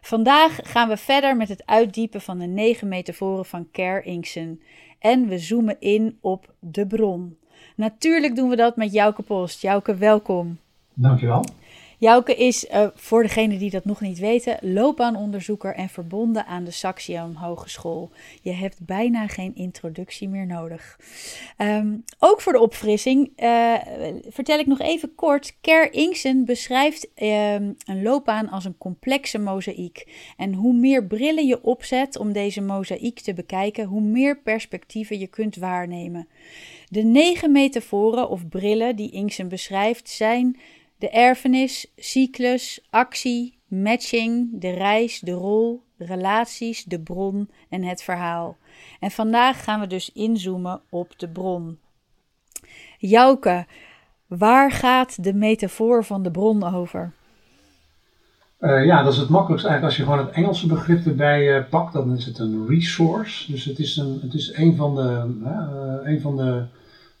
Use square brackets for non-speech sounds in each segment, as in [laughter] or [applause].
Vandaag gaan we verder met het uitdiepen van de negen metaforen van Ker Inksen en we zoomen in op de bron. Natuurlijk doen we dat met Jouke Post. Jouke, welkom. Dankjewel. Jouke is, uh, voor degenen die dat nog niet weten, loopbaanonderzoeker en verbonden aan de Saxion Hogeschool. Je hebt bijna geen introductie meer nodig. Um, ook voor de opfrissing uh, vertel ik nog even kort. Ker Inksen beschrijft um, een loopbaan als een complexe mozaïek. En hoe meer brillen je opzet om deze mozaïek te bekijken, hoe meer perspectieven je kunt waarnemen. De negen metaforen of brillen die Inksen beschrijft zijn de erfenis, cyclus, actie, matching, de reis, de rol, relaties, de bron en het verhaal. En vandaag gaan we dus inzoomen op de bron. Jouke, waar gaat de metafoor van de bron over? Uh, ja, dat is het makkelijkst eigenlijk als je gewoon het Engelse begrip erbij uh, pakt. Dan is het een resource. Dus het is een, het is een van de, uh, een van de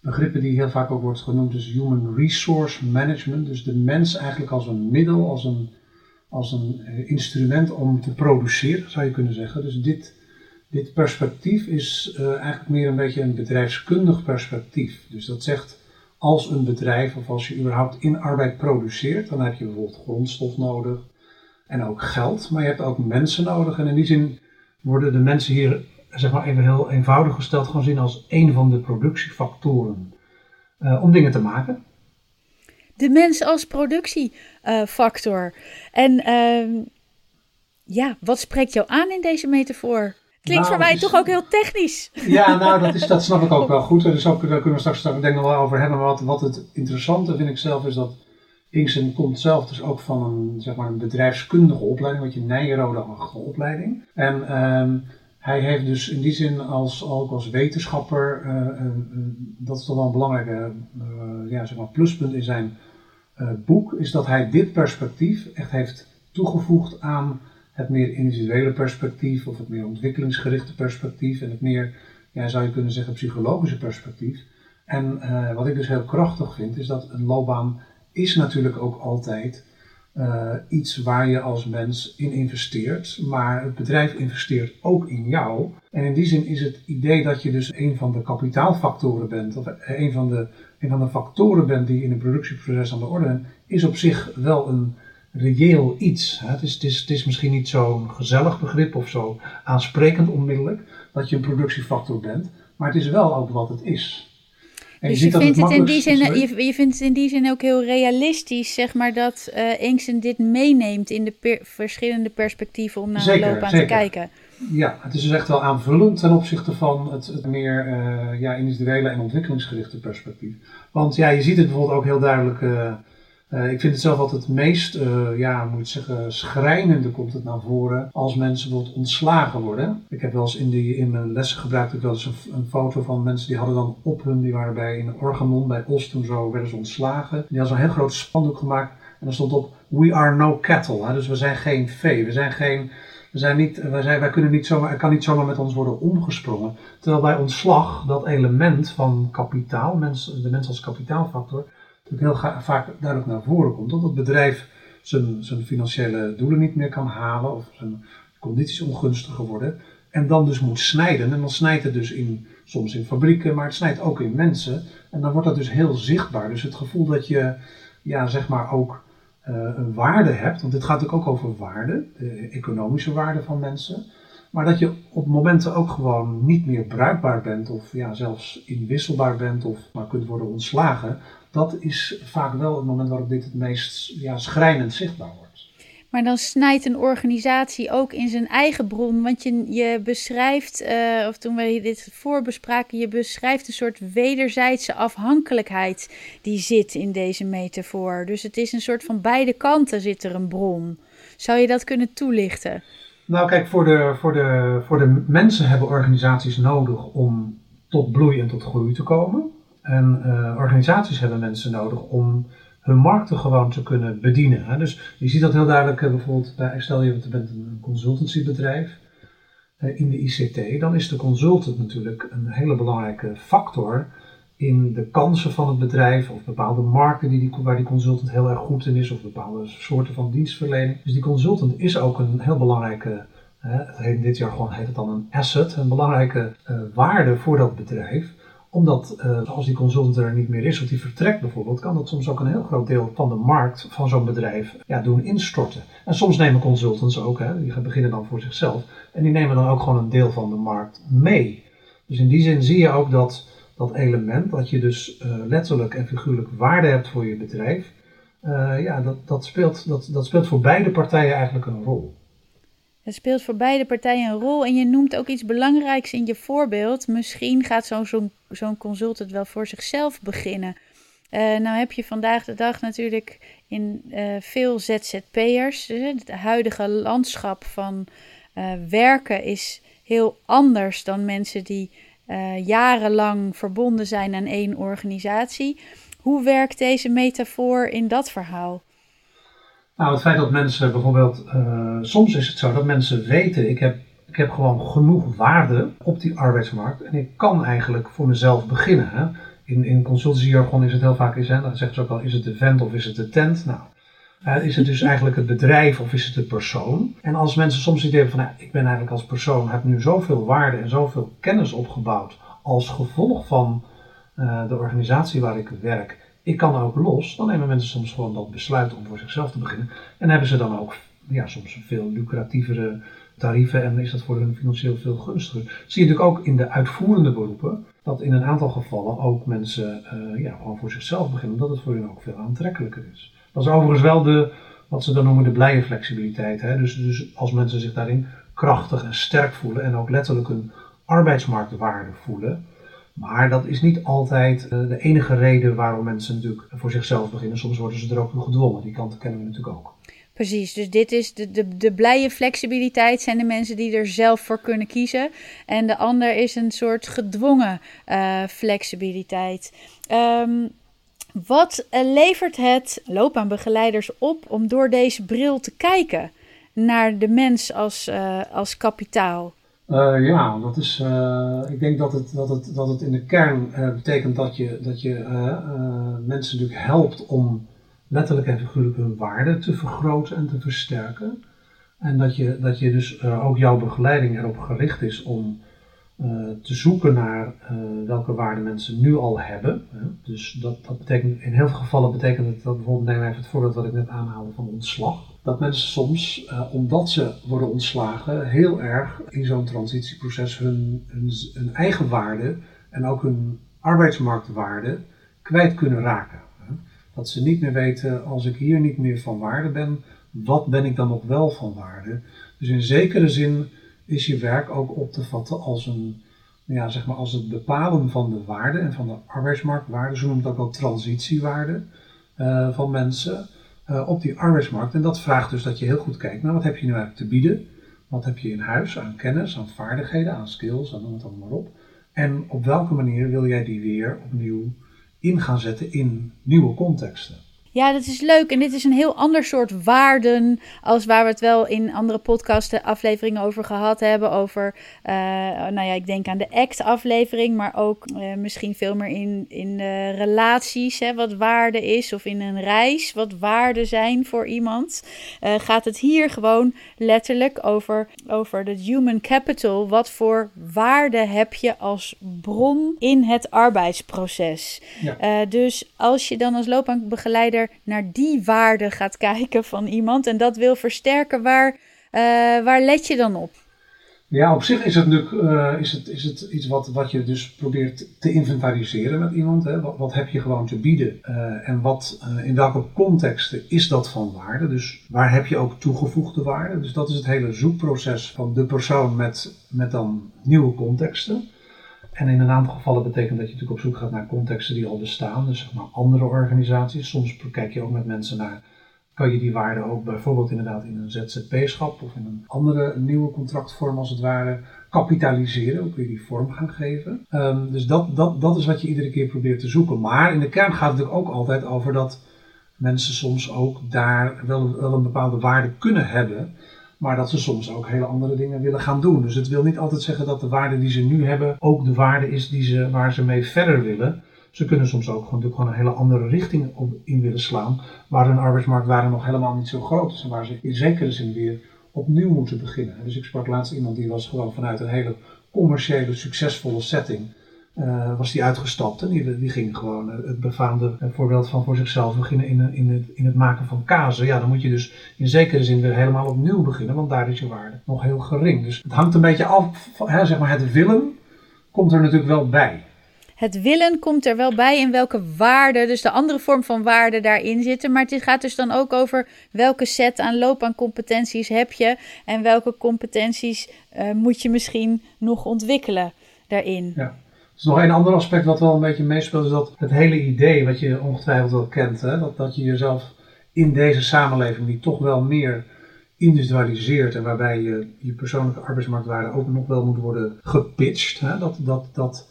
begrippen die heel vaak ook wordt genoemd, is human resource management. Dus de mens eigenlijk als een middel, als een, als een eh, instrument om te produceren, zou je kunnen zeggen. Dus dit, dit perspectief is uh, eigenlijk meer een beetje een bedrijfskundig perspectief. Dus dat zegt, als een bedrijf of als je überhaupt in arbeid produceert, dan heb je bijvoorbeeld grondstof nodig en ook geld, maar je hebt ook mensen nodig. En in die zin worden de mensen hier zeg maar even heel eenvoudig gesteld, gewoon zien als een van de productiefactoren uh, om dingen te maken. De mens als productiefactor. en uh, ja, wat spreekt jou aan in deze metafoor? Klinkt nou, voor mij toch ook heel technisch. Ja, nou, dat, is, dat snap ik ook [laughs] wel goed. Dus ook, daar kunnen we straks, denk ik nog wel over hebben. Maar wat, wat het interessante vind ik zelf is dat Inksen komt zelf dus ook van een, zeg maar, een bedrijfskundige opleiding, wat je Nijrode-achtige opleiding. En uh, hij heeft dus in die zin als, ook als wetenschapper, uh, uh, dat is toch wel een belangrijke ja, zeg maar pluspunt in zijn boek, is dat hij dit perspectief echt heeft toegevoegd aan het meer individuele perspectief of het meer ontwikkelingsgerichte perspectief en het meer, ja, zou je kunnen zeggen, psychologische perspectief. En wat ik dus heel krachtig vind, is dat een loopbaan is natuurlijk ook altijd uh, iets waar je als mens in investeert, maar het bedrijf investeert ook in jou. En in die zin is het idee dat je dus een van de kapitaalfactoren bent, of een van de, een van de factoren bent die in een productieproces aan de orde zijn, is op zich wel een reëel iets. Het is, het is, het is misschien niet zo'n gezellig begrip of zo aansprekend onmiddellijk dat je een productiefactor bent, maar het is wel ook wat het is dus je, vindt het, in die zin, je, je, vindt het in die zin ook heel realistisch, zeg maar, dat uh, Inksen dit meeneemt in de verschillende perspectieven om naar zeker, de loopbaan zeker. te kijken. Ja, het is dus echt wel aanvullend ten opzichte van het, het meer uh, ja, individuele en ontwikkelingsgerichte perspectief. Want ja, je ziet het bijvoorbeeld ook heel duidelijk uh, ik vind het zelf altijd het meest, uh, ja, moet ik zeggen, schrijnende komt het naar voren als mensen bijvoorbeeld ontslagen worden. Ik heb wel eens in, die, in mijn lessen gebruikt ik wel eens een, foto van mensen die hadden dan op hun, die waren bij een Organon, bij Oost toen zo, werden ze ontslagen. Die hadden zo'n heel groot spandoek gemaakt en daar stond op, we are no cattle. Hè? Dus we zijn geen vee, we zijn geen... We zijn niet, wij, zijn, wij kunnen niet zomaar, er kan niet zomaar met ons worden omgesprongen. Terwijl bij ontslag dat element van kapitaal, mens, de mens als kapitaalfactor, natuurlijk heel vaak duidelijk naar voren komt. Dat het bedrijf zijn, zijn financiële doelen niet meer kan halen of zijn condities ongunstiger worden. En dan dus moet snijden. En dan snijdt het dus in, soms in fabrieken, maar het snijdt ook in mensen. En dan wordt dat dus heel zichtbaar. Dus het gevoel dat je, ja, zeg maar ook uh, een waarde hebt. Want dit gaat natuurlijk ook over waarde, de economische waarde van mensen. Maar dat je op momenten ook gewoon niet meer bruikbaar bent, of ja, zelfs inwisselbaar bent, of maar kunt worden ontslagen dat is vaak wel het moment waarop dit het meest ja, schrijnend zichtbaar wordt. Maar dan snijdt een organisatie ook in zijn eigen bron. Want je, je beschrijft, uh, of toen we dit voorbespraken, je beschrijft een soort wederzijdse afhankelijkheid die zit in deze metafoor. Dus het is een soort van beide kanten zit er een bron. Zou je dat kunnen toelichten? Nou, kijk, voor de, voor de, voor de mensen hebben organisaties nodig om tot bloei en tot groei te komen. En organisaties hebben mensen nodig om hun markten gewoon te kunnen bedienen. Hè. Dus je ziet dat heel duidelijk bijvoorbeeld bij, stel je bent een consultancybedrijf in de ICT, dan is de consultant natuurlijk een hele belangrijke factor in de kansen van het bedrijf of bepaalde markten die die, waar die consultant heel erg goed in is of bepaalde soorten van dienstverlening. Dus die consultant is ook een heel belangrijke, dit jargon heet het dan een asset, een belangrijke waarde voor dat bedrijf omdat uh, als die consultant er niet meer is of die vertrekt bijvoorbeeld, kan dat soms ook een heel groot deel van de markt van zo'n bedrijf ja, doen instorten. En soms nemen consultants ook, hè, die beginnen dan voor zichzelf, en die nemen dan ook gewoon een deel van de markt mee. Dus in die zin zie je ook dat dat element, dat je dus uh, letterlijk en figuurlijk waarde hebt voor je bedrijf, uh, ja, dat, dat, speelt, dat, dat speelt voor beide partijen eigenlijk een rol. Het speelt voor beide partijen een rol en je noemt ook iets belangrijks in je voorbeeld. Misschien gaat zo'n zo'n zo'n consultant wel voor zichzelf beginnen. Uh, nou heb je vandaag de dag natuurlijk in uh, veel ZZP'ers. Dus het huidige landschap van werken is heel anders dan mensen die jarenlang verbonden zijn aan één organisatie. Hoe werkt deze metafoor in dat verhaal? Nou, het feit dat mensen bijvoorbeeld, soms is het zo dat mensen weten, ik heb ik heb gewoon genoeg waarde op die arbeidsmarkt en ik kan eigenlijk voor mezelf beginnen. Hè. In, in consultancyjargon is het heel vaak, is, dan zegt ze ook al, is het de vent of is het de tent? Nou, is het dus eigenlijk het bedrijf of is het de persoon? En als mensen soms het idee hebben van, nou, ik ben eigenlijk als persoon, heb nu zoveel waarde en zoveel kennis opgebouwd als gevolg van uh, de organisatie waar ik werk, ik kan ook los, dan nemen mensen soms gewoon dat besluit om voor zichzelf te beginnen. En hebben ze dan ook ja, soms veel lucratievere tarieven en is dat voor hun financieel veel gunstiger. Zie je natuurlijk ook in de uitvoerende beroepen dat in een aantal gevallen ook mensen uh, ja, gewoon voor zichzelf beginnen, omdat het voor hen ook veel aantrekkelijker is. Dat is overigens wel de, wat ze dan noemen de blije flexibiliteit. Hè? Dus, dus als mensen zich daarin krachtig en sterk voelen en ook letterlijk een arbeidsmarktwaarde voelen. Maar dat is niet altijd uh, de enige reden waarom mensen natuurlijk voor zichzelf beginnen. Soms worden ze er ook toe gedwongen. Die kant kennen we natuurlijk ook. Precies, dus dit is de, de, de blije flexibiliteit zijn de mensen die er zelf voor kunnen kiezen. En de ander is een soort gedwongen uh, flexibiliteit. Um, wat uh, levert het loopbaanbegeleiders op om door deze bril te kijken naar de mens als, als kapitaal? Ja, dat is, ik denk dat het, dat, het, dat het in de kern betekent dat je, dat je mensen natuurlijk helpt om letterlijk en figuurlijk hun waarde te vergroten en te versterken. En dat je, dat je dus ook jouw begeleiding erop gericht is om te zoeken naar welke waarden mensen nu al hebben. Dus dat, dat betekent, in heel veel gevallen betekent het dat bijvoorbeeld, neem even het voorbeeld wat ik net aanhaalde van ontslag. Dat mensen soms, omdat ze worden ontslagen, heel erg in zo'n transitieproces hun, eigen waarde en ook hun arbeidsmarktwaarde kwijt kunnen raken. Dat ze niet meer weten, als ik hier niet meer van waarde ben, wat ben ik dan nog wel van waarde? Dus in zekere zin is je werk ook op te vatten als een, ja, zeg maar als het bepalen van de waarde en van de arbeidsmarktwaarde, zo noemt ook wel transitiewaarde uh, van mensen uh, op die arbeidsmarkt. En dat vraagt dus dat je heel goed kijkt naar wat heb je nu eigenlijk te bieden? Wat heb je in huis aan kennis, aan vaardigheden, aan skills, aan noem het allemaal maar op. En op welke manier wil jij die weer opnieuw in gaan zetten in nieuwe contexten. Ja, dat is leuk. En dit is een heel ander soort waarden als waar we het wel in andere podcasten afleveringen over gehad hebben. Over, uh, nou ja, ik denk aan de ACT-aflevering, maar ook uh, misschien veel meer in, in relaties, hè, wat waarde is. Of in een reis, wat waarden zijn voor iemand. Uh, gaat het hier gewoon letterlijk over, over het human capital. Wat voor waarde heb je als bron in het arbeidsproces? Ja. dus als je dan als loopbaanbegeleider naar die waarde gaat [laughs] kijken van iemand en dat wil versterken, waar, uh, waar let je dan op? Ja, op zich is het natuurlijk uh, is het, is het iets wat, wat je dus probeert te inventariseren met iemand. Hè? Wat, wat heb je gewoon te bieden uh, en wat, in welke contexten is dat van waarde? Dus waar heb je ook toegevoegde waarde? Dus dat is het hele zoekproces van de persoon met, met dan nieuwe contexten. En in een aantal gevallen betekent dat je natuurlijk op zoek gaat naar contexten die al bestaan, dus zeg maar andere organisaties. Soms kijk je ook met mensen naar kan je die waarde ook bijvoorbeeld inderdaad in een ZZP-schap of in een andere nieuwe contractvorm als het ware kapitaliseren. Hoe kun je die vorm gaan geven? Ehm, dus dat, dat, dat is wat je iedere keer probeert te zoeken. Maar in de kern gaat het ook altijd over dat mensen soms ook daar wel, wel een bepaalde waarde kunnen hebben. Maar dat ze soms ook hele andere dingen willen gaan doen. Dus het wil niet altijd zeggen dat de waarde die ze nu hebben ook de waarde is die ze, waar ze mee verder willen. Ze kunnen soms ook gewoon, een hele andere richting op, in willen slaan. Waar hun arbeidsmarktwaarde nog helemaal niet zo groot is. En waar ze in zekere zin weer opnieuw moeten beginnen. Dus ik sprak laatst iemand die was gewoon vanuit een hele commerciële, succesvolle setting. Uh, was die uitgestapt en die, die ging gewoon het befaamde voorbeeld van voor zichzelf beginnen in, in, het, in het maken van kazen. Ja, dan moet je dus in zekere zin weer helemaal opnieuw beginnen, want daar is je waarde nog heel gering. Dus het hangt een beetje af, van, hè, zeg maar het willen komt er natuurlijk wel bij het willen komt er wel bij in welke waarde, dus de andere vorm van waarde daarin zitten. Maar het gaat dus dan ook over welke set aan loopbaancompetenties heb je en welke competenties uh, moet je misschien nog ontwikkelen daarin. Ja. Is nog een ander aspect wat wel een beetje meespeelt, is dat het hele idee wat je ongetwijfeld wel kent, hè, dat, dat je jezelf in deze samenleving die toch wel meer individualiseert en waarbij je, je persoonlijke arbeidsmarktwaarde ook nog wel moet worden gepitcht. Hè, dat, dat, dat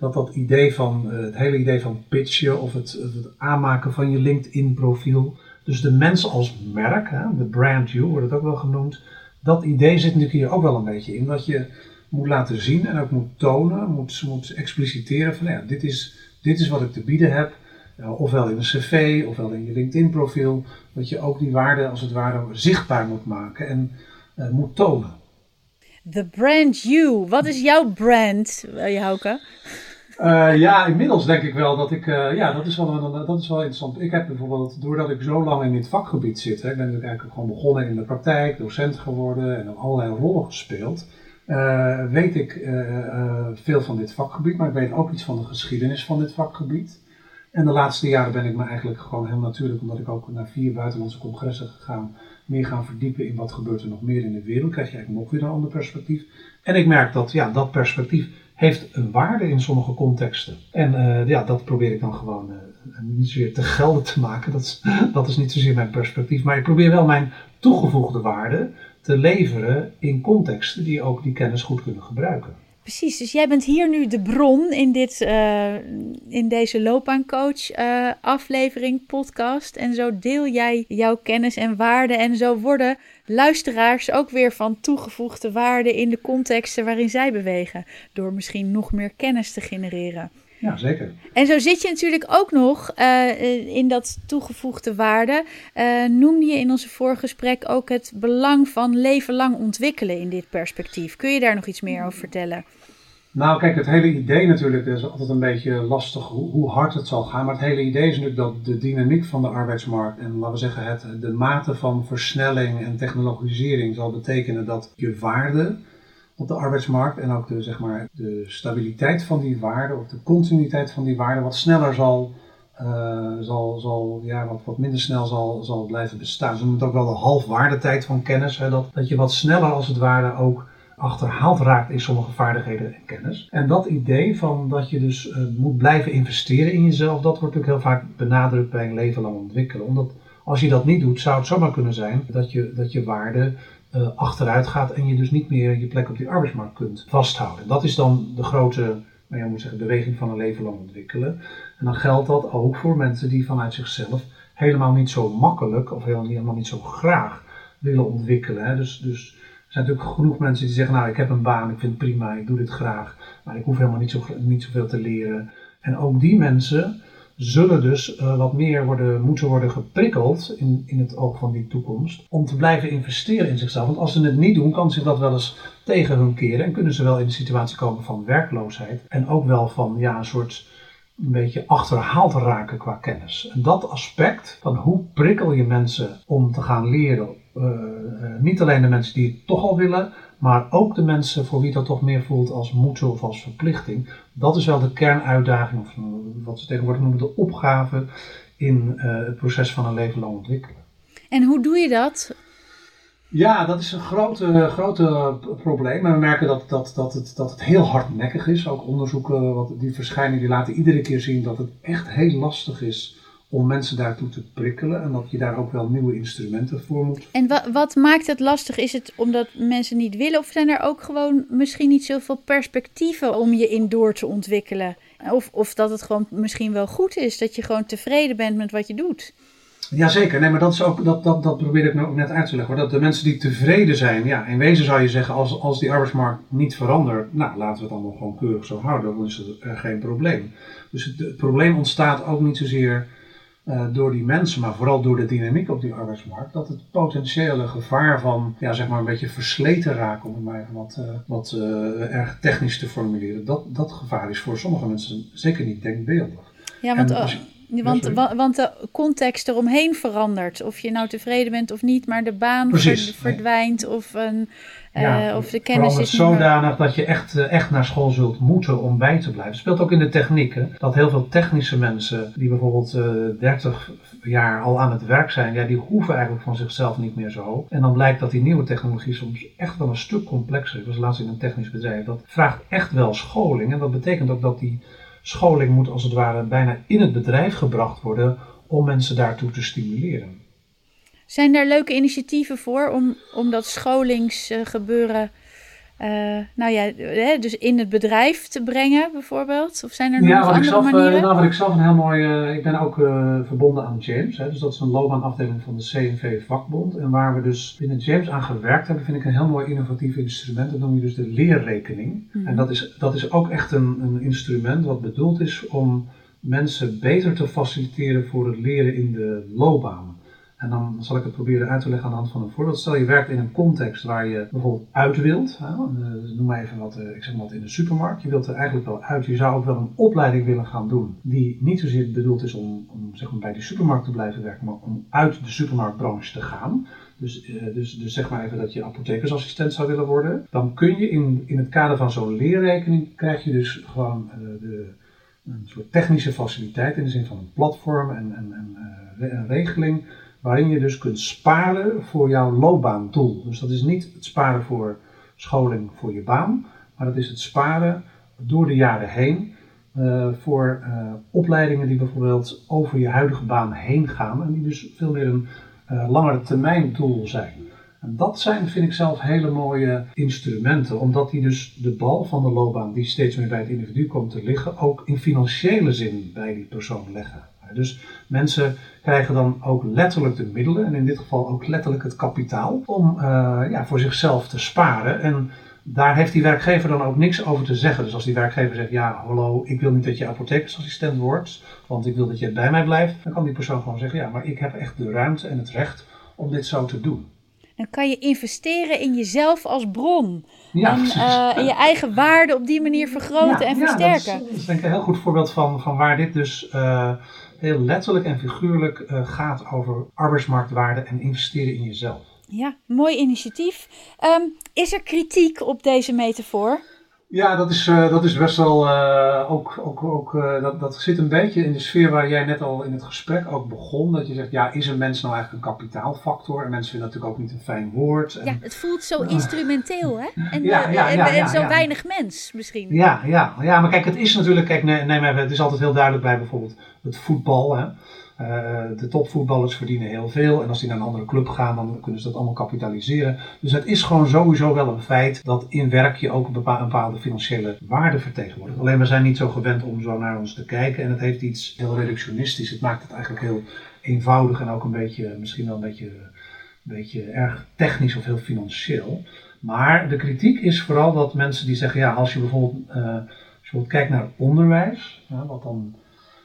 dat dat idee van, uh, het hele idee van pitchen of het, het aanmaken van je LinkedIn profiel, dus de mens als merk, hè, de brand you wordt het ook wel genoemd, dat idee zit natuurlijk hier ook wel een beetje in. Dat je moet laten zien en ook moet tonen, moet, moet expliciteren van ja, dit is, dit is wat ik te bieden heb. ofwel in een cv, ofwel in je LinkedIn profiel. Dat je ook die waarde als het ware zichtbaar moet maken en uh, moet tonen. The brand you. Wat is jouw brand, uh, Jouke? Uh, ja, inmiddels denk ik wel dat ik, uh, ja, dat is wel, een, dat is wel interessant. Ik heb bijvoorbeeld, doordat ik zo lang in dit vakgebied zit, hè, ik ben natuurlijk eigenlijk gewoon begonnen in de praktijk, docent geworden en allerlei rollen gespeeld, uh, weet ik veel van dit vakgebied, maar ik weet ook iets van de geschiedenis van dit vakgebied. En de laatste jaren ben ik me eigenlijk gewoon heel natuurlijk, omdat ik ook naar vier buitenlandse congressen gegaan, meer gaan verdiepen in wat gebeurt er nog meer in de wereld, krijg je eigenlijk nog weer een ander perspectief. En ik merk dat ja, dat perspectief heeft een waarde in sommige contexten. En ja, dat probeer ik dan gewoon niet zozeer te gelden te maken. Dat [laughs] dat is niet zozeer mijn perspectief. Maar ik probeer wel mijn toegevoegde waarde te leveren in contexten die ook die kennis goed kunnen gebruiken. Precies, dus jij bent hier nu de bron in, dit, uh, in deze loopbaancoach uh, aflevering, podcast. En zo deel jij jouw kennis en waarden. En zo worden luisteraars ook weer van toegevoegde waarde in de contexten waarin zij bewegen. Door misschien nog meer kennis te genereren. Ja, zeker. En zo zit je natuurlijk ook nog uh, in dat toegevoegde waarde. Uh, noemde je in onze vorige gesprek ook het belang van leven lang ontwikkelen in dit perspectief. Kun je daar nog iets meer over vertellen? Nou, kijk, het hele idee natuurlijk is altijd een beetje lastig hoe, hoe, hard het zal gaan. Maar het hele idee is natuurlijk dat de dynamiek van de arbeidsmarkt en laten we zeggen het, de mate van versnelling en technologisering zal betekenen dat je waarde op de arbeidsmarkt en ook de, zeg maar, de stabiliteit van die waarde of de continuïteit van die waarde wat sneller zal, uh, zal, zal ja, wat, wat minder snel zal, zal blijven bestaan. Ze noemen het ook wel de halfwaardetijd van kennis. Dat, dat je wat sneller als het ware ook achterhaald raakt in sommige vaardigheden en kennis. En dat idee van dat je dus uh, moet blijven investeren in jezelf, dat wordt natuurlijk heel vaak benadrukt bij een leven lang ontwikkelen. Omdat als je dat niet doet, zou het zomaar kunnen zijn dat je, dat je waarde uh, achteruit gaat en je dus niet meer je plek op die arbeidsmarkt kunt vasthouden. Dat is dan de grote nou ja, moet zeggen, beweging van een leven lang ontwikkelen. En dan geldt dat ook voor mensen die vanuit zichzelf helemaal niet zo makkelijk of helemaal niet zo graag willen ontwikkelen. Hè. Dus, dus er zijn natuurlijk genoeg mensen die zeggen, nou ik heb een baan, ik vind het prima, ik doe dit graag, maar ik hoef helemaal niet, zo, niet zoveel te leren. En ook die mensen zullen dus uh, wat meer worden, moeten worden geprikkeld in, in het oog van die toekomst om te blijven investeren in zichzelf. Want als ze het niet doen, kan zich dat wel eens tegen hun keren en kunnen ze wel in de situatie komen van werkloosheid en ook wel van ja, een soort een beetje achterhaald raken qua kennis. En dat aspect van hoe prikkel je mensen om te gaan leren, niet alleen de mensen die het toch al willen, maar ook de mensen voor wie dat toch meer voelt als moeten of als verplichting. Dat is wel de kernuitdaging, of eh, wat ze tegenwoordig noemen de opgave in uh, het proces van een leven lang ontwikkelen. En hoe doe je dat? Ja, dat is een grote, grote probleem. En we merken dat, dat, dat, het, dat het heel hardnekkig is. Ook onderzoeken wat die verschijnen, die laten iedere keer zien dat het echt heel lastig is om mensen daartoe te prikkelen en dat je daar ook wel nieuwe instrumenten voor moet. En wat, wat maakt het lastig? Is het omdat mensen niet willen of zijn er ook gewoon misschien niet zoveel perspectieven om je in door te ontwikkelen? Of, of dat het gewoon misschien wel goed is, dat je gewoon tevreden bent met wat je doet? Jazeker, nee, maar dat, is ook, dat, dat, dat probeer ik nou ook net uit te leggen. Hoor. Dat de mensen die tevreden zijn, ja, in wezen zou je zeggen, als, als die arbeidsmarkt niet verandert, nou laten we het allemaal gewoon keurig zo houden, dan is er geen probleem. Dus het, het probleem ontstaat ook niet zozeer uh, door die mensen, maar vooral door de dynamiek op die arbeidsmarkt, dat het potentiële gevaar van, ja, zeg maar een beetje versleten raken, om het maar even wat, uh, wat uh, erg technisch te formuleren, dat, dat gevaar is voor sommige mensen zeker niet denkbeeldig. Ja, want want, want de context eromheen verandert. Of je nou tevreden bent of niet, maar de baan verdwijnt of, een, uh, of de kennis is zodanig dat je echt, eh, echt naar school zult moeten om bij te blijven. Het speelt ook in de techniek. Hè? Dat heel veel technische mensen die bijvoorbeeld uh, eh, 30 jaar al aan het werk zijn, ja, die hoeven eigenlijk van zichzelf niet meer zo. En dan blijkt dat die nieuwe technologie soms echt wel een stuk complexer is. Ik was laatst in een technisch bedrijf. Dat vraagt echt wel scholing. En dat betekent ook dat die scholing moet als het ware bijna in het bedrijf gebracht worden om mensen daartoe te stimuleren. Zijn er leuke initiatieven voor om, om dat scholingsgebeuren uh, nou ja, hè, dus in het bedrijf te brengen bijvoorbeeld? Of zijn er nog andere zelf, eh, manieren? nou, wat ik zelf een heel mooi... Uh, ik ben ook verbonden aan James. Hè, dus dat is een loopbaanafdeling van de CNV Vakbond. En waar we dus binnen James aan gewerkt hebben, vind ik een heel mooi innovatief instrument. Dat noem je dus de leerrekening. Mhm. En dat is, dat is ook echt een, een instrument wat bedoeld is om mensen beter te faciliteren voor het leren in de loopbaan. En dan zal ik het proberen uit te leggen aan de hand van een voorbeeld. Stel je werkt in een context waar je bijvoorbeeld uit wilt. Eh, noem maar even wat, eh, ik zeg maar wat in de supermarkt. Je wilt er eigenlijk wel uit. Je zou ook wel een opleiding willen gaan doen. Die niet zozeer bedoeld is om, om zeg maar bij die supermarkt te blijven werken, maar om uit de supermarktbranche te gaan. Dus, uh, dus, dus zeg maar even dat je apothekersassistent zou willen worden. Dan kun je in, in het kader van zo'n leerrekening, krijg je dus gewoon de, een soort technische faciliteit in de zin van een platform en, en, en een regeling waarin je dus kunt sparen voor jouw loopbaandoel. Dus dat is niet het sparen voor scholing voor je baan, maar dat is het sparen door de jaren heen uh, voor uh, opleidingen die bijvoorbeeld over je huidige baan heen gaan en die dus veel meer een uh, langere termijn doel zijn. En dat zijn, vind ik zelf, hele mooie instrumenten, omdat die dus de bal van de loopbaan, die steeds meer bij het individu komt te liggen, ook in financiële zin bij die persoon leggen. Dus mensen krijgen dan ook letterlijk de middelen, en in dit geval ook letterlijk het kapitaal, om uh, ja, voor zichzelf te sparen. En daar heeft die werkgever dan ook niks over te zeggen. Dus als die werkgever zegt, ja, hallo, ik wil niet dat je apothekersassistent wordt, want ik wil dat je bij mij blijft, dan kan die persoon gewoon zeggen, ja, maar ik heb echt de ruimte en het recht om dit zo te doen. Dan kan je investeren in jezelf als bron. Ja, en, uh, en je eigen waarde op die manier vergroten en versterken. Ja, dat, is, dat is denk ik een heel goed voorbeeld van, van waar dit dus uh, heel letterlijk en figuurlijk uh, gaat over arbeidsmarktwaarde en investeren in jezelf. Ja, mooi initiatief. Um, is er kritiek op deze metafoor? Ja, dat is, uh, dat is best wel uh, ook, ook, ook uh, dat, dat zit een beetje in de sfeer waar jij net al in het gesprek ook begon. Dat je zegt, ja, is een mens nou eigenlijk een kapitaalfactor? En mensen vinden natuurlijk ook niet een fijn woord. En, ja, het voelt zo instrumenteel, hè? [laughs] En, ja, ja, ja, en, zo weinig mens misschien. Ja, ja, ja, maar kijk, het is natuurlijk, kijk, nee, nee, het is altijd heel duidelijk bij bijvoorbeeld het voetbal, hè. Uh, de topvoetballers verdienen heel veel. En als die naar een andere club gaan, dan kunnen ze dat allemaal kapitaliseren. Dus het is gewoon sowieso wel een feit dat in werk je ook een bepaalde financiële waarde vertegenwoordigt. Alleen we zijn niet zo gewend om zo naar ons te kijken. En het heeft iets heel reductionistisch. Het maakt het eigenlijk heel eenvoudig en ook een beetje, misschien wel een beetje, een beetje erg technisch of heel financieel. Maar de kritiek is vooral dat mensen die zeggen, ja, als je bijvoorbeeld, uh, als je kijkt naar onderwijs, wat dan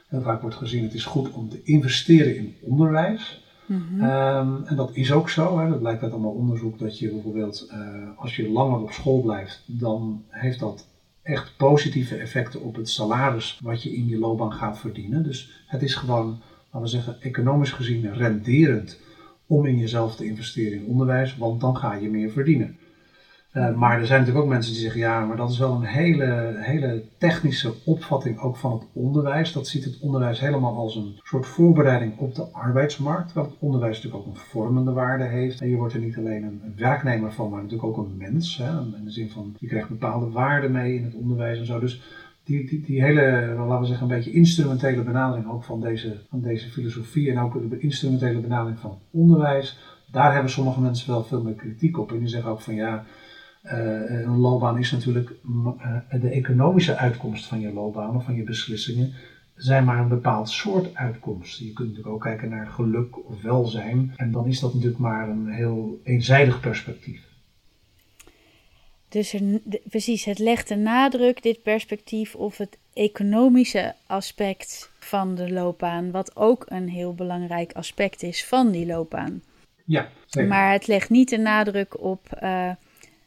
heel vaak wordt gezien, het is goed om te investeren in onderwijs. Mhm. Ehm, en dat is ook zo. Hè. Dat blijkt uit allemaal onderzoek dat je bijvoorbeeld, uh, als je langer op school blijft, dan heeft dat echt positieve effecten op het salaris wat je in je loopbaan gaat verdienen. Dus het is gewoon, laten we zeggen, economisch gezien renderend om in jezelf te investeren in onderwijs, want dan ga je meer verdienen. Eh, maar er zijn natuurlijk ook mensen die zeggen, ja, maar dat is wel een hele, hele technische opvatting ook van het onderwijs. Dat ziet het onderwijs helemaal als een soort voorbereiding op de arbeidsmarkt. Terwijl het onderwijs natuurlijk ook een vormende waarde heeft. En je wordt er niet alleen een, werknemer van, maar natuurlijk ook een mens. Hè? In de zin van, je krijgt bepaalde waarden mee in het onderwijs en zo. Dus die, die, die hele, laten we zeggen, een beetje instrumentele benadering ook van deze, van deze filosofie en ook de instrumentele benadering van onderwijs, daar hebben sommige mensen wel veel meer kritiek op. En die zeggen ook van ja, een loopbaan is natuurlijk uh, de economische uitkomst van je loopbaan of van je beslissingen zijn maar een bepaald soort uitkomst. Je kunt natuurlijk ook kijken naar geluk of welzijn. En dan is dat natuurlijk maar een heel eenzijdig perspectief. Dus er, precies, het legt de nadruk, dit perspectief, op het economische aspect van de loopbaan, wat ook een heel belangrijk aspect is van die loopbaan. Ja, zeker. Maar het legt niet de nadruk op uh,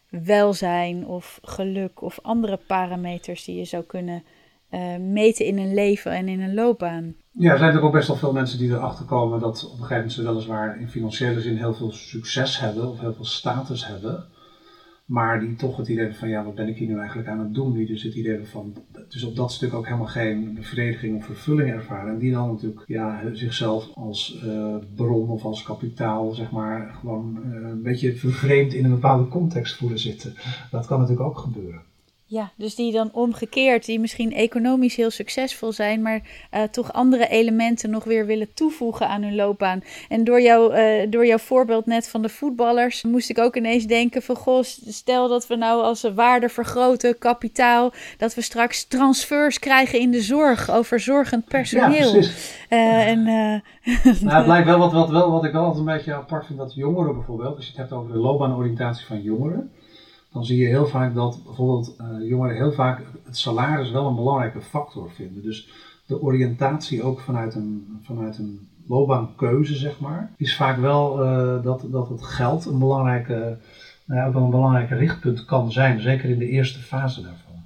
welzijn of geluk of andere parameters die je zou kunnen uh, meten in een leven en in een loopbaan. Ja, er zijn er ook best wel veel mensen die erachter komen dat op een gegeven moment ze weliswaar in financiële zin heel veel succes hebben of heel veel status hebben. Maar die toch het idee hebben van ja, wat ben ik hier nu eigenlijk aan het doen? Die dus het idee hebben van, dus op dat stuk ook helemaal geen bevrediging of vervulling ervaren. En die dan natuurlijk ja, zichzelf als uh, bron of als kapitaal, zeg maar, gewoon uh, een beetje vervreemd in een bepaalde context voelen zitten. Dat kan natuurlijk ook gebeuren. Ja, dus die dan omgekeerd, die misschien economisch heel succesvol zijn, maar uh, toch andere elementen nog weer willen toevoegen aan hun loopbaan. En door, jou, uh, door jouw voorbeeld net van de voetballers, moest ik ook ineens denken van, goh, stel dat we nou als waarde vergroten, kapitaal, dat we straks transfers krijgen in de zorg over zorgend personeel. Ja, uh, en, [laughs] nou, het blijkt wel wat, wat, wel wat ik wel altijd een beetje apart vind, dat jongeren bijvoorbeeld, als je het hebt over de loopbaanoriëntatie van jongeren, dan zie je heel vaak dat bijvoorbeeld uh, jongeren heel vaak het salaris wel een belangrijke factor vinden. Dus de oriëntatie ook vanuit een, vanuit een loopbaankeuze, zeg maar, is vaak wel uh, dat, dat het geld een belangrijke, nou ja, ook wel een belangrijk richtpunt kan zijn, zeker in de eerste fase daarvan.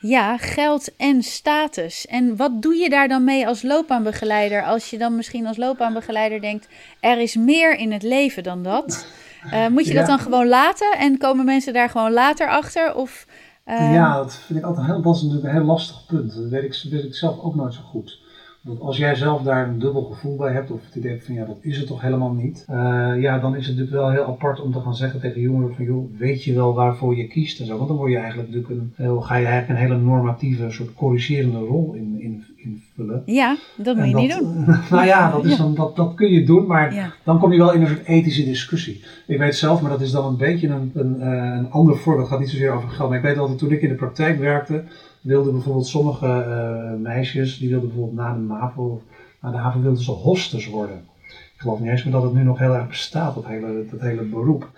Ja, geld en status. En wat doe je daar dan mee als loopbaanbegeleider? Als je dan misschien als loopbaanbegeleider denkt: er is meer in het leven dan dat. Uh, moet je dat dan gewoon laten en komen mensen daar gewoon later achter? Of, uh... Ja, dat vind ik altijd heel, dat is natuurlijk een heel lastig punt. Dat weet ik, weet ik zelf ook nooit zo goed. Want als jij zelf daar een dubbel gevoel bij hebt, of het idee van ja, dat is het toch helemaal niet, uh, ja, dan is het natuurlijk wel heel apart om te gaan zeggen tegen jongeren van joh, weet je wel waarvoor je kiest en zo. Want dan word je eigenlijk natuurlijk een, heel, ga je eigenlijk een hele normatieve soort corrigerende rol in, in, invullen. Ja, dat moet je niet doen. [laughs] nou ja, dat, is dan, dat, dat kun je doen, maar dan kom je wel in een soort ethische discussie. Ik weet zelf, maar dat is dan een beetje een, een, uh, een ander voorbeeld, het gaat niet zozeer over geld, maar ik weet altijd toen ik in de praktijk werkte, wilden bijvoorbeeld sommige uh, meisjes, die wilden bijvoorbeeld na de MAVO, na de HAVO wilden ze hosters worden. Ik geloof niet eens meer dat het nu nog heel erg bestaat, dat hele, dat hele beroep.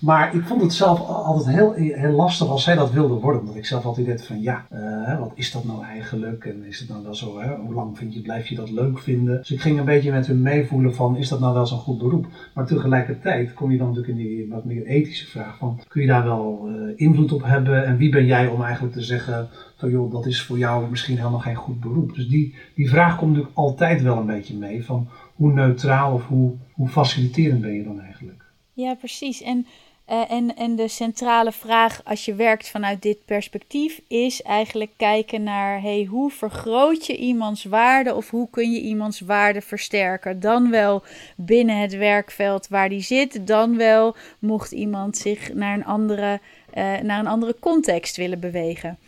Maar ik vond het zelf altijd heel, heel lastig als zij dat wilde worden. Omdat ik zelf altijd dacht van ja, uh, wat is dat nou eigenlijk? En is het nou wel zo, hè? hoe lang vind je, blijf je dat leuk vinden? Dus ik ging een beetje met hun meevoelen van is dat nou wel zo'n goed beroep? Maar tegelijkertijd kom je dan natuurlijk in die wat meer ethische vraag van kun je daar wel uh, invloed op hebben? En wie ben jij om eigenlijk te zeggen van joh, dat is voor jou misschien helemaal geen goed beroep. Dus die, die vraag komt natuurlijk altijd wel een beetje mee van hoe neutraal of hoe, hoe faciliterend ben je dan eigenlijk? Ja, precies. En uh, en, en de centrale vraag als je werkt vanuit dit perspectief is eigenlijk kijken naar hey, hoe vergroot je iemands waarde of hoe kun je iemands waarde versterken. Dan wel binnen het werkveld waar die zit, dan wel mocht iemand zich naar een andere, uh, naar een andere context willen bewegen.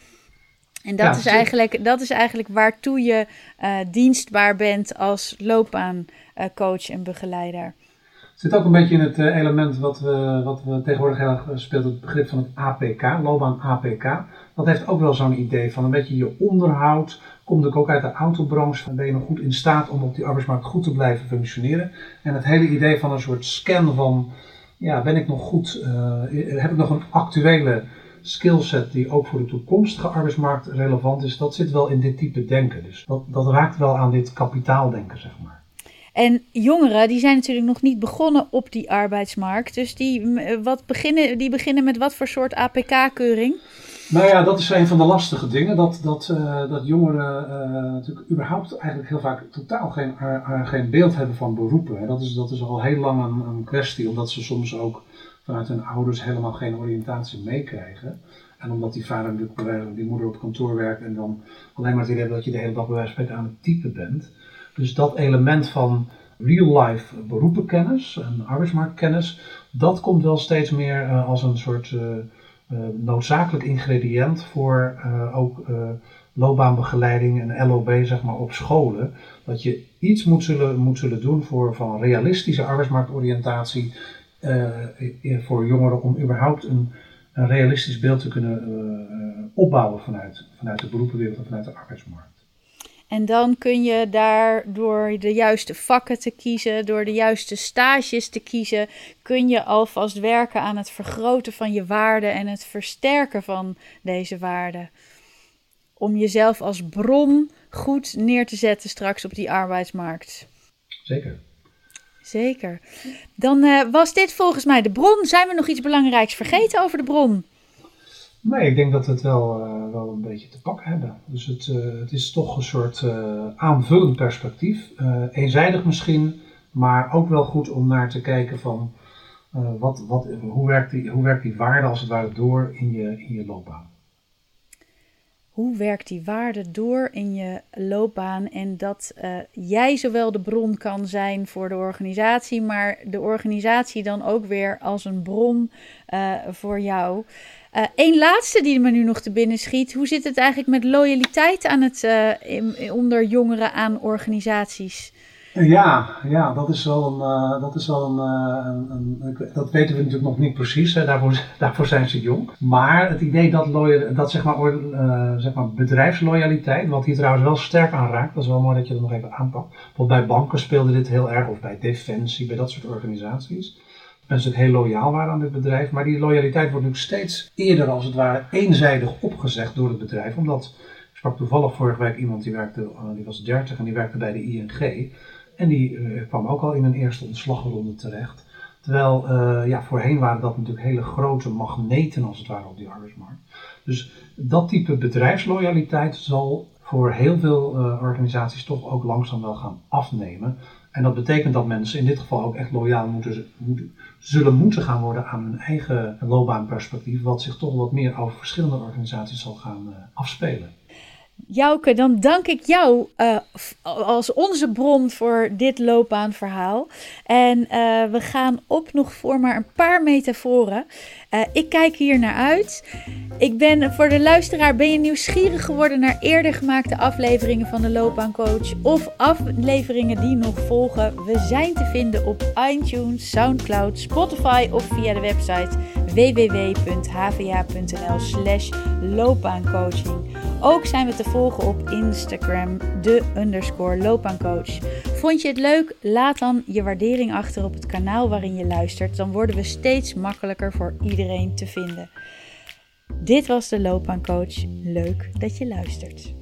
En dat, is eigenlijk, dat is eigenlijk waartoe je uh, dienstbaar bent als loopbaancoach en begeleider zit ook een beetje in het eh, element wat we, wat we tegenwoordig heel erg speelt, het begrip van het APK, loopbaan APK. Dat heeft ook wel zo'n idee van een beetje je onderhoud. Komt ik ook uit de autobranche, ben je nog goed in staat om op die arbeidsmarkt goed te blijven functioneren. En het hele idee van een soort scan van, ja, ben ik nog goed, uh, heb ik nog een actuele skillset die ook voor de toekomstige arbeidsmarkt relevant is, dat zit wel in dit type denken. Dus dat, dat raakt wel aan dit kapitaaldenken, zeg maar. En jongeren, die zijn natuurlijk nog niet begonnen op die arbeidsmarkt. Dus die, eh, wat beginnen, die beginnen met wat voor soort APK-keuring? Nou ja, dat is een van de lastige dingen. Dat, dat, uh, dat jongeren uh, natuurlijk überhaupt eigenlijk heel vaak totaal geen, uh, geen beeld hebben van beroepen. Dat is, dat is al heel lang een, een, kwestie, omdat ze soms ook vanuit hun ouders helemaal geen oriëntatie meekrijgen. En omdat die vader natuurlijk, die moeder op kantoor werkt en dan alleen maar het idee dat je de hele dag bij wijze aan het typen bent. Dus dat element van real-life beroepenkennis en arbeidsmarktkennis, dat komt wel steeds meer uh, als een soort uh, uh, noodzakelijk ingrediënt voor ook loopbaanbegeleiding en LOB zeg maar, op scholen. Dat je iets moet zullen, moet zullen doen voor van realistische arbeidsmarktoriëntatie uh, voor jongeren om überhaupt een, een realistisch beeld te kunnen uh, opbouwen vanuit, vanuit de beroepenwereld en vanuit de arbeidsmarkt. En dan kun je daar door de juiste vakken te kiezen, door de juiste stages te kiezen, kun je alvast werken aan het vergroten van je waarde en het versterken van deze waarden. Om jezelf als bron goed neer te zetten straks op die arbeidsmarkt. Zeker. Zeker. Dan uh, was dit volgens mij de bron. Zijn we nog iets belangrijks vergeten over de bron? Nee, ik denk dat we het wel, uh, wel een beetje te pakken hebben. Dus het, uh, het is toch een soort aanvullend perspectief. eenzijdig misschien, maar ook wel goed om naar te kijken van wat, wat, hoe, werkt die, hoe werkt die waarde als het ware door in je, in je loopbaan hoe werkt die waarde door in je loopbaan en dat uh, jij zowel de bron kan zijn voor de organisatie, maar de organisatie dan ook weer als een bron uh, voor jou. Eén uh, laatste die me nu nog te binnen schiet. Hoe zit het eigenlijk met loyaliteit aan het, onder jongeren aan organisaties? Ja, ja dat is wel een. Uh, dat, is wel een, uh, een, dat weten we natuurlijk nog niet precies, hè. Daarvoor, [laughs] daarvoor zijn ze jong. Maar het idee dat, dat zeg, maar, uh, zeg maar bedrijfsloyaliteit, wat hier trouwens wel sterk aan raakt, dat is wel mooi dat je dat nog even aanpakt. Bijvoorbeeld bij banken speelde dit heel erg, of bij Defensie, bij dat soort organisaties. Mensen heel loyaal waren aan dit bedrijf, maar die loyaliteit wordt nu steeds eerder als het ware eenzijdig opgezegd door het bedrijf, omdat. Ik sprak toevallig vorige week iemand die werkte, die was 30 en die werkte bij de ING. En die uh, kwam ook al in een eerste ontslagronde terecht. Terwijl uh, ja, voorheen waren dat natuurlijk hele grote magneten als het ware op die arbeidsmarkt. Dus dat type bedrijfsloyaliteit zal voor heel veel uh, organisaties toch ook langzaam wel gaan afnemen. En dat betekent dat mensen in dit geval ook echt loyaal moeten, zullen moeten gaan worden aan hun eigen loopbaanperspectief, wat zich toch wat meer over verschillende organisaties zal gaan afspelen. Jouke, dan dank ik jou uh, als onze bron voor dit loopbaanverhaal. En uh, we gaan op nog voor maar een paar metaforen. Uh, ik kijk hier naar uit. Ik ben voor de luisteraar, ben je nieuwsgierig geworden naar eerder gemaakte afleveringen van de Loopbaancoach of afleveringen die nog volgen? We zijn te vinden op iTunes, SoundCloud, Spotify of via de website www.hva.nl/slash loopbaancoaching. Ook zijn we te volgen op Instagram, de underscore loopbaancoach. Vond je het leuk? Laat dan je waardering achter op het kanaal waarin je luistert. Dan worden we steeds makkelijker voor iedereen te vinden. Dit was de loopbaancoach. Leuk dat je luistert.